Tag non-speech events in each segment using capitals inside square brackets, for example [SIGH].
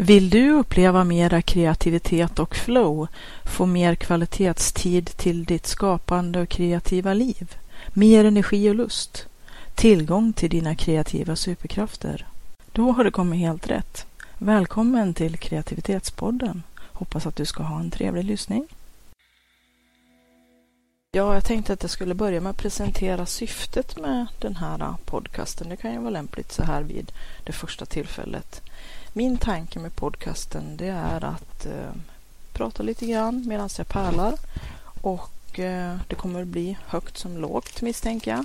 Vill du uppleva mera kreativitet och flow, få mer kvalitetstid till ditt skapande och kreativa liv, mer energi och lust, tillgång till dina kreativa superkrafter? Då har du kommit helt rätt. Välkommen till Kreativitetspodden. Hoppas att du ska ha en trevlig lyssning. Ja, jag tänkte att jag skulle börja med att presentera syftet med den här podcasten. Det kan ju vara lämpligt så här vid det första tillfället. Min tanke med podcasten det är att eh, prata lite grann medan jag pärlar och eh, det kommer bli högt som lågt misstänker jag.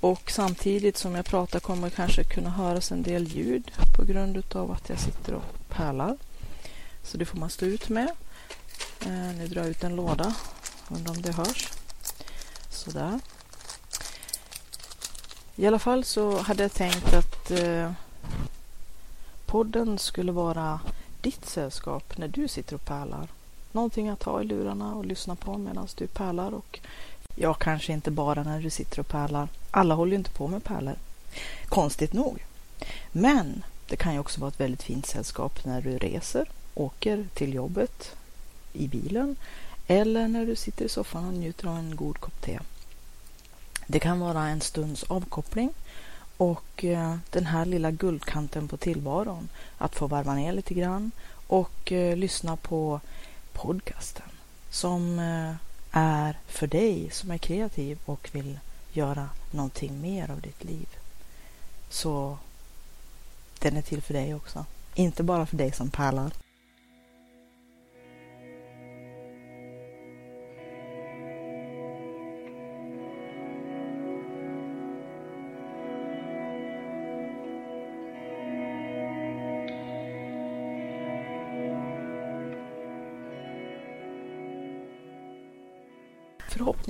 Och samtidigt som jag pratar kommer kanske kunna höras en del ljud på grund av att jag sitter och pärlar. Så det får man stå ut med. Eh, nu drar jag ut en låda. Undrar om det hörs. Sådär. I alla fall så hade jag tänkt att eh, podden skulle vara ditt sällskap när du sitter och pärlar. Någonting att ha i lurarna och lyssna på medan du pärlar och ja, kanske inte bara när du sitter och pärlar. Alla håller ju inte på med pärlor. Konstigt nog. Men det kan ju också vara ett väldigt fint sällskap när du reser, åker till jobbet i bilen eller när du sitter i soffan och njuter av en god kopp te. Det kan vara en stunds avkoppling och eh, den här lilla guldkanten på tillvaron, att få varva ner lite grann och eh, lyssna på podcasten som eh, är för dig som är kreativ och vill göra någonting mer av ditt liv. Så den är till för dig också. Inte bara för dig som pärlar.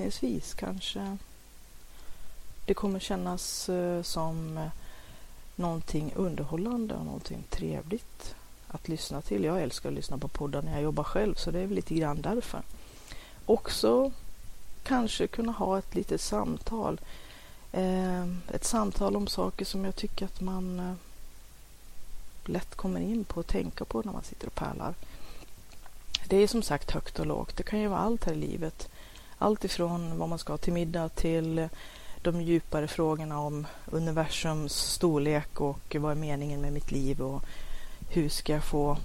Inledningsvis kanske det kommer kännas eh, som eh, någonting underhållande och någonting trevligt att lyssna till. Jag älskar att lyssna på poddar när jag jobbar själv så det är väl lite grann därför. Också kanske kunna ha ett litet samtal. Eh, ett samtal om saker som jag tycker att man lätt kommer in på och tänka på när man sitter och pärlar. Det är som sagt högt och lågt. Det kan ju vara allt här i livet. Allt ifrån vad man ska ha till middag till de djupare frågorna om universums storlek och vad är meningen med mitt liv och hur ska jag få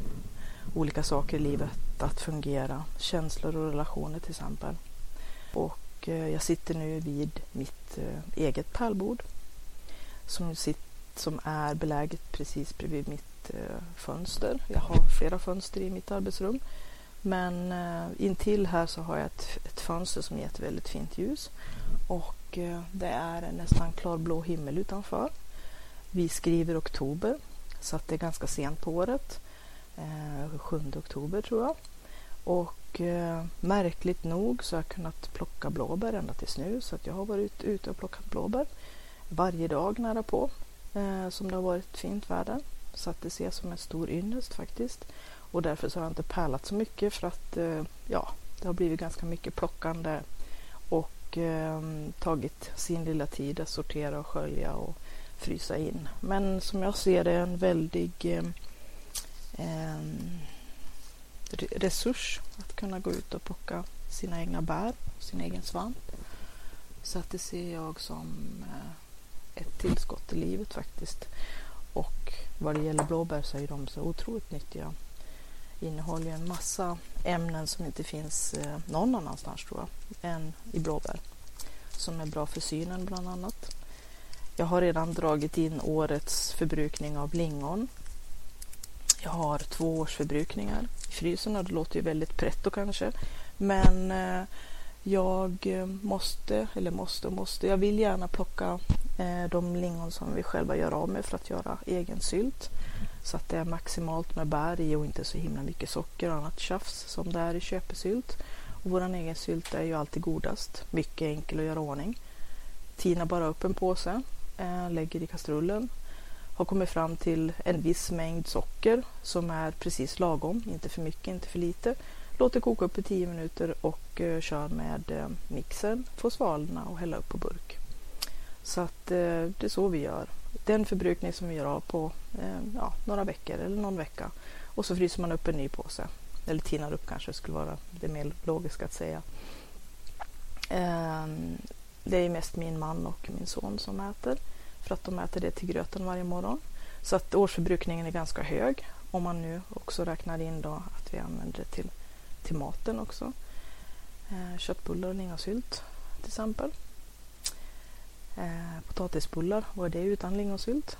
olika saker i livet att fungera. Känslor och relationer till exempel. Och eh, jag sitter nu vid mitt eh, eget pärlbord som, som är beläget precis bredvid mitt eh, fönster. Jag har flera fönster i mitt arbetsrum men eh, intill här så har jag ett, ett fönster som ger ett väldigt fint ljus och eh, det är nästan klarblå himmel utanför. Vi skriver oktober så att det är ganska sent på året. Eh, 7 oktober tror jag. Och eh, märkligt nog så har jag kunnat plocka blåbär ända tills nu så att jag har varit ute och plockat blåbär varje dag nära på eh, som det har varit fint väder. Så att det ses som en stor ynnest faktiskt. Och därför så har jag inte pärlat så mycket för att eh, ja, det har blivit ganska mycket plockande och eh, tagit sin lilla tid att sortera och skölja och frysa in. Men som jag ser det en väldig eh, eh, resurs att kunna gå ut och plocka sina egna bär, sin egen svamp. Så att det ser jag som eh, ett tillskott i livet faktiskt. Och vad det gäller blåbär så är de så otroligt nyttiga innehåller en massa ämnen som inte finns eh, någon annanstans tror jag, än i blåbär. Som är bra för synen bland annat. Jag har redan dragit in årets förbrukning av lingon. Jag har två års förbrukningar i frysen och det låter ju väldigt pretto kanske. Men eh, jag eh, måste, eller måste och måste, jag vill gärna plocka eh, de lingon som vi själva gör av med för att göra egen sylt. Så att det är maximalt med bär i och inte så himla mycket socker och annat tjafs som det är i köpesylt. Och vår egen sylt är ju alltid godast. Mycket enkel att göra ordning. Tina bara upp en påse, eh, lägger i kastrullen. Har kommit fram till en viss mängd socker som är precis lagom. Inte för mycket, inte för lite. Låter koka upp i 10 minuter och eh, kör med eh, mixen. Får svalna och hälla upp på burk. Så att eh, det är så vi gör. Den förbrukning som vi gör av på eh, ja, några veckor eller någon vecka. Och så fryser man upp en ny påse. Eller tinar upp kanske skulle vara det mer logiska att säga. Eh, det är mest min man och min son som äter. För att de äter det till gröten varje morgon. Så att årsförbrukningen är ganska hög. Om man nu också räknar in då att vi använder det till, till maten också. Eh, köttbullar och lingonsylt till exempel. Eh, potatisbullar, vad är det utan lingonsylt?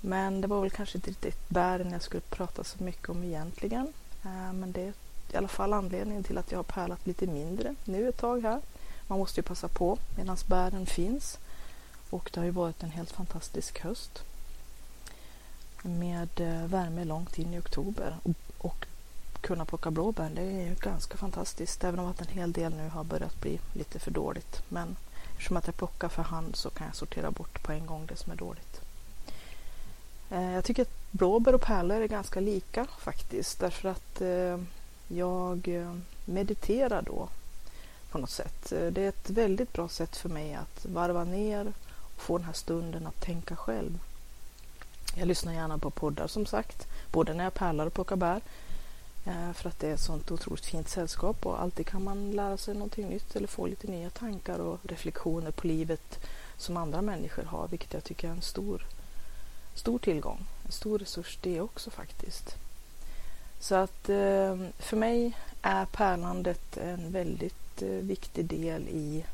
Men det var väl kanske inte riktigt bären jag skulle prata så mycket om egentligen. Eh, men det är i alla fall anledningen till att jag har pärlat lite mindre nu ett tag här. Man måste ju passa på medan bären finns. Och det har ju varit en helt fantastisk höst. Med eh, värme långt in i oktober. Och kunna plocka blåbär, det är ju ganska fantastiskt. Även om att en hel del nu har börjat bli lite för dåligt. Men eftersom att jag plockar för hand så kan jag sortera bort på en gång det som är dåligt. Eh, jag tycker att blåbär och pärlor är ganska lika faktiskt. Därför att eh, jag eh, mediterar då på något sätt. Det är ett väldigt bra sätt för mig att varva ner och få den här stunden att tänka själv. Jag lyssnar gärna på poddar som sagt, både när jag pärlar och plockar bär. Eh, för att det är ett sånt otroligt fint sällskap och alltid kan man lära sig någonting nytt eller få lite nya tankar och reflektioner på livet som andra människor har, vilket jag tycker är en stor, stor tillgång. En stor resurs det också faktiskt. Så att eh, för mig är pärlandet en väldigt eh, viktig del i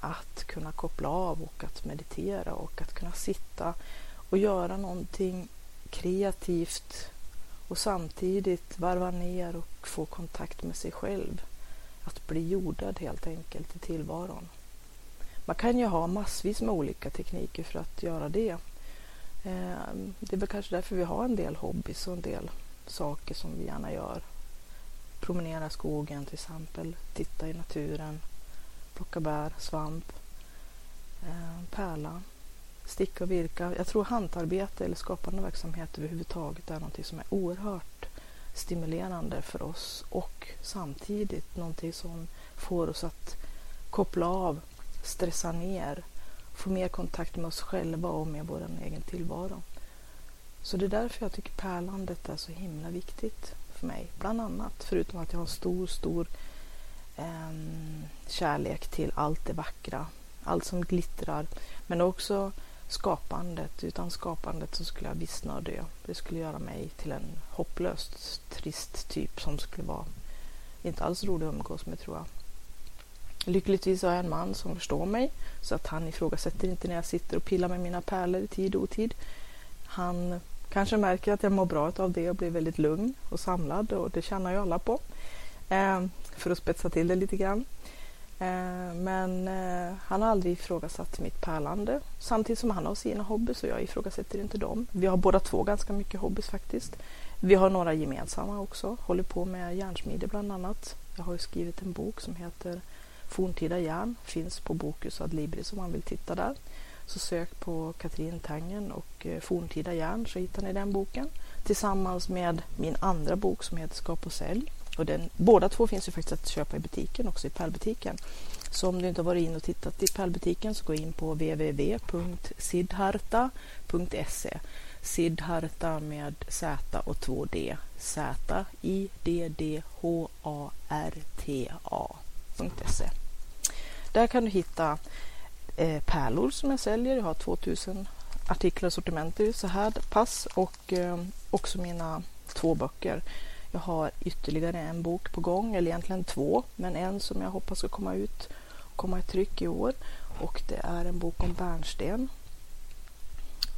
att kunna koppla av och att meditera och att kunna sitta och göra någonting kreativt och samtidigt varva ner och få kontakt med sig själv. Att bli jordad helt enkelt i tillvaron. Man kan ju ha massvis med olika tekniker för att göra det. Ehm, det är väl kanske därför vi har en del hobbys och en del saker som vi gärna gör. Promenera i skogen till exempel, titta i naturen, plocka bär, svamp, ehm, pärla, sticka och virka. Jag tror hantarbete eller skapande verksamhet överhuvudtaget är någonting som är oerhört stimulerande för oss och samtidigt någonting som får oss att koppla av, stressa ner, få mer kontakt med oss själva och med vår egen tillvaro. Så det är därför jag tycker pärlandet är så himla viktigt för mig. Bland annat, förutom att jag har stor, stor eh, kärlek till allt det vackra, allt som glittrar. Men också skapandet. Utan skapandet så skulle jag vissna och dö. Det skulle göra mig till en hopplöst trist typ som skulle vara inte alls rolig att umgås med tror jag. Lyckligtvis har jag en man som förstår mig så att han ifrågasätter inte när jag sitter och pillar med mina pärlor i tid och otid. Han kanske märker att jag mår bra av det och blir väldigt lugn och samlad och det tjänar ju alla på. Eh, för att spetsa till det lite grann. Eh, men eh, han har aldrig ifrågasatt mitt pärlande samtidigt som han har sina hobbys och jag ifrågasätter inte dem. Vi har båda två ganska mycket hobbys faktiskt. Vi har några gemensamma också, håller på med järnsmide bland annat. Jag har skrivit en bok som heter Forntida järn, finns på Bokus Adlibris om man vill titta där. Så sök på Katrin Tangen och eh, Forntida järn så hittar ni den boken tillsammans med min andra bok som heter Skap och sälj och den, båda två finns ju faktiskt att köpa i butiken också, i pärlbutiken. Så om du inte har varit in och tittat i pärlbutiken så gå in på www.sidharta.se Sidharta med Z och 2D. Z-I-D-D-H-A-R-T-A.se Där kan du hitta eh, pärlor som jag säljer. Jag har 2000 artiklar i sortiment så här pass och eh, också mina två böcker jag har ytterligare en bok på gång, eller egentligen två, men en som jag hoppas ska komma ut och komma i tryck i år. Och det är en bok om bärnsten.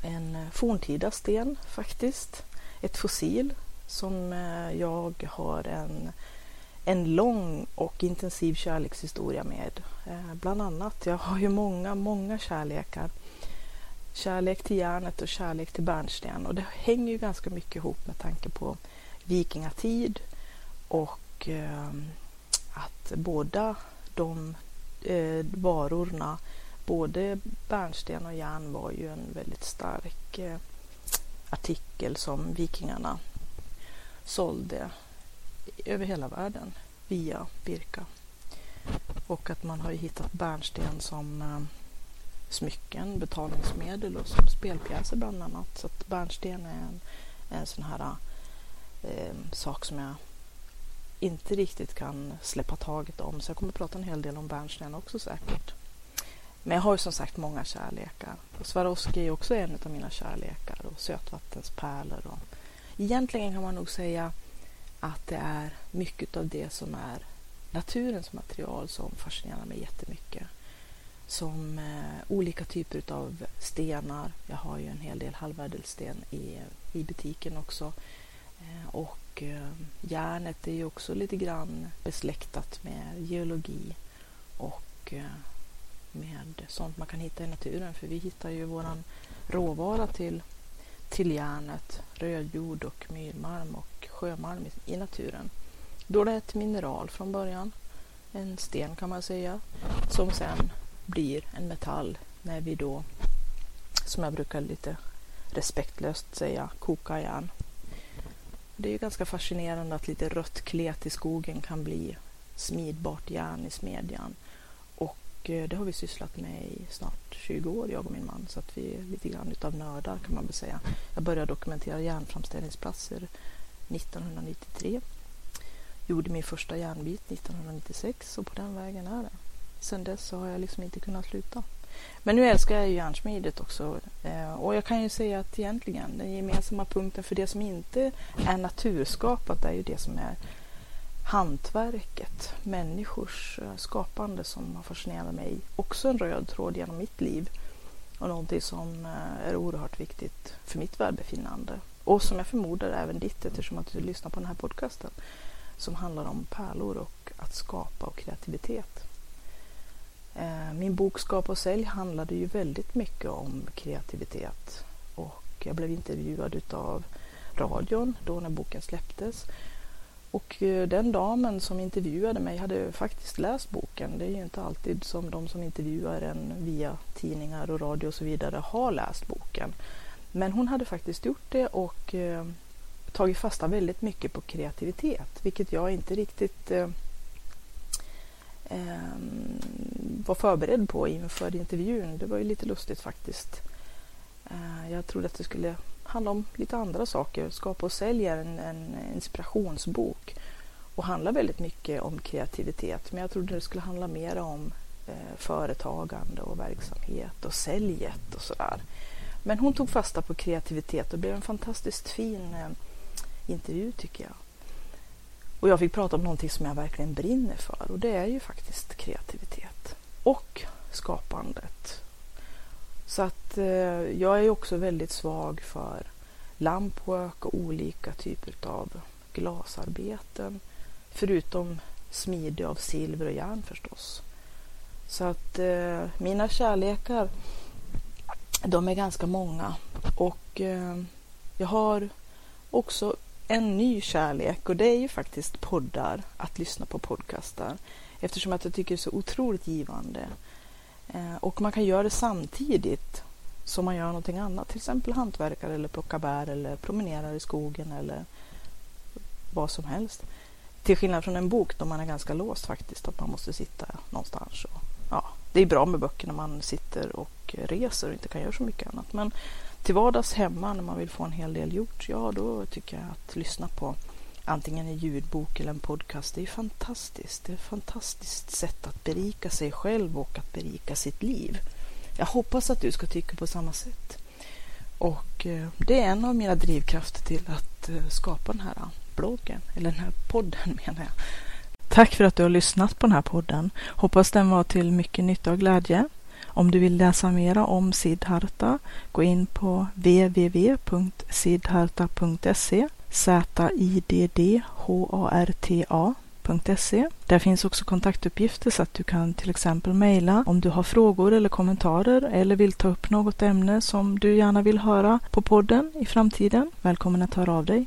En eh, forntida sten faktiskt. Ett fossil som eh, jag har en, en lång och intensiv kärlekshistoria med. Eh, bland annat, jag har ju många, många kärlekar. Kärlek till järnet och kärlek till bärnsten och det hänger ju ganska mycket ihop med tanke på vikingatid och ehm, att båda de eh, varorna, både bärnsten och järn var ju en väldigt stark eh, artikel som vikingarna sålde över hela världen via Birka. Och att man har hittat bärnsten som eh, smycken, betalningsmedel och som spelpjäser bland annat. Så att bärnsten är en, en sån här eh, sak som jag inte riktigt kan släppa taget om. Så jag kommer att prata en hel del om bärnsten också säkert. Men jag har ju som sagt många kärlekar. Och Swarovski är också en av mina kärlekar och sötvattenspärlor. Och egentligen kan man nog säga att det är mycket av det som är naturens material som fascinerar mig jättemycket. Som eh, olika typer av stenar. Jag har ju en hel del halvädelsten i, i butiken också. Eh, och eh, järnet är ju också lite grann besläktat med geologi och eh, med sånt man kan hitta i naturen. För vi hittar ju våran råvara till, till järnet, rödjord och myrmalm och sjömalm i, i naturen. Då är det ett mineral från början, en sten kan man säga, som sen blir en metall när vi då, som jag brukar lite respektlöst säga, kokar järn. Det är ganska fascinerande att lite rött klet i skogen kan bli smidbart järn i smedjan. Och eh, det har vi sysslat med i snart 20 år, jag och min man. Så att vi är lite grann utav nördar kan man väl säga. Jag började dokumentera järnframställningsplatser 1993. Gjorde min första järnbit 1996 och på den vägen är det. Sen dess så har jag liksom inte kunnat sluta. Men nu älskar jag ju järnsmidet också. Eh, och jag kan ju säga att egentligen den gemensamma punkten för det som inte är naturskapat är ju det som är hantverket, människors eh, skapande som har fascinerat mig. Också en röd tråd genom mitt liv och någonting som eh, är oerhört viktigt för mitt välbefinnande. Och som jag förmodar även ditt eftersom att du lyssnar på den här podcasten som handlar om pärlor och att skapa och kreativitet. Eh, min bok Skapa och sälj handlade ju väldigt mycket om kreativitet och jag blev intervjuad utav radion då när boken släpptes. Och eh, den damen som intervjuade mig hade faktiskt läst boken. Det är ju inte alltid som de som intervjuar en via tidningar och radio och så vidare har läst boken. Men hon hade faktiskt gjort det och eh, tagit fasta väldigt mycket på kreativitet, vilket jag inte riktigt eh, Ehm, var förberedd på inför intervjun. Det var ju lite lustigt faktiskt. Eh, jag trodde att det skulle handla om lite andra saker. Skapa och sälja en, en inspirationsbok och handla väldigt mycket om kreativitet. Men jag trodde det skulle handla mer om eh, företagande och verksamhet och säljet och sådär. Men hon tog fasta på kreativitet och det blev en fantastiskt fin eh, intervju tycker jag. Och jag fick prata om någonting som jag verkligen brinner för och det är ju faktiskt kreativitet och skapandet. Så att eh, jag är också väldigt svag för lampwork och olika typer av glasarbeten. Förutom smide av silver och järn förstås. Så att eh, mina kärlekar de är ganska många och eh, jag har också en ny kärlek och det är ju faktiskt poddar, att lyssna på podcastar. Eftersom att jag tycker det är så otroligt givande. Eh, och man kan göra det samtidigt som man gör någonting annat, till exempel hantverkare eller plocka bär eller promenerar i skogen eller vad som helst. Till skillnad från en bok då man är ganska låst faktiskt, att man måste sitta någonstans. Och, ja, det är bra med böcker när man sitter och reser och inte kan göra så mycket annat. Men till vardags hemma när man vill få en hel del gjort, ja då tycker jag att lyssna på antingen en ljudbok eller en podcast, det är fantastiskt. Det är ett fantastiskt sätt att berika sig själv och att berika sitt liv. Jag hoppas att du ska tycka på samma sätt. Och eh, det är en av mina drivkrafter till att eh, skapa den här bloggen, eller den här podden [LAUGHS] menar jag. Tack för att du har lyssnat på den här podden. Hoppas den var till mycket nytta och glädje. Om du vill läsa mera om Siddharta, gå in på www.siddharta.se Z-I-D-D-H-A-R-T-A.se. Där finns också kontaktuppgifter så att du kan till exempel mejla om du har frågor eller kommentarer eller vill ta upp något ämne som du gärna vill höra på podden i framtiden. Välkommen att höra av dig.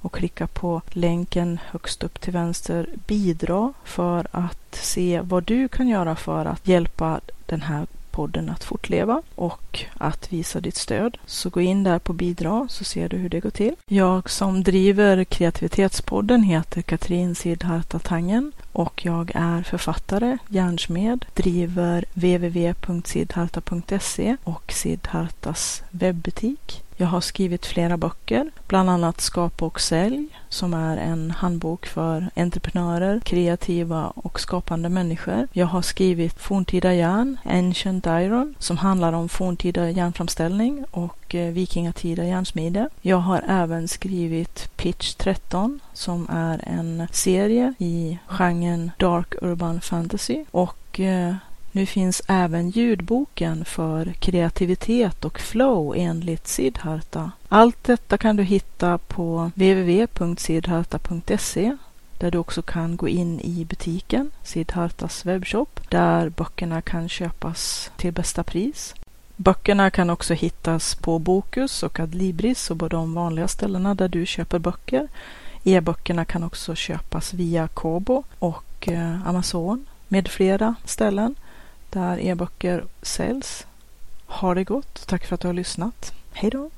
och klicka på länken högst upp till vänster bidra för att se vad du kan göra för att hjälpa den här podden att fortleva och att visa ditt stöd. Så gå in där på bidra så ser du hur det går till. Jag som driver kreativitetspodden heter Katrin Sidharta Tangen och jag är författare, järnsmed, driver www.sidharta.se och Sidhartas webbutik. Jag har skrivit flera böcker, bland annat Skapa och sälj som är en handbok för entreprenörer, kreativa och skapande människor. Jag har skrivit Forntida järn, Ancient Iron, som handlar om forntida järnframställning och Eh, vikingatida järnsmide. Jag har även skrivit Pitch 13 som är en serie i genren Dark Urban Fantasy och eh, nu finns även ljudboken för kreativitet och flow enligt Siddharta. Allt detta kan du hitta på www.siddharta.se där du också kan gå in i butiken, Siddhartas webbshop, där böckerna kan köpas till bästa pris. Böckerna kan också hittas på Bokus och Adlibris och på de vanliga ställena där du köper böcker. E-böckerna kan också köpas via Kobo och eh, Amazon med flera ställen där e-böcker säljs. Ha det gott. Tack för att du har lyssnat. Hej då!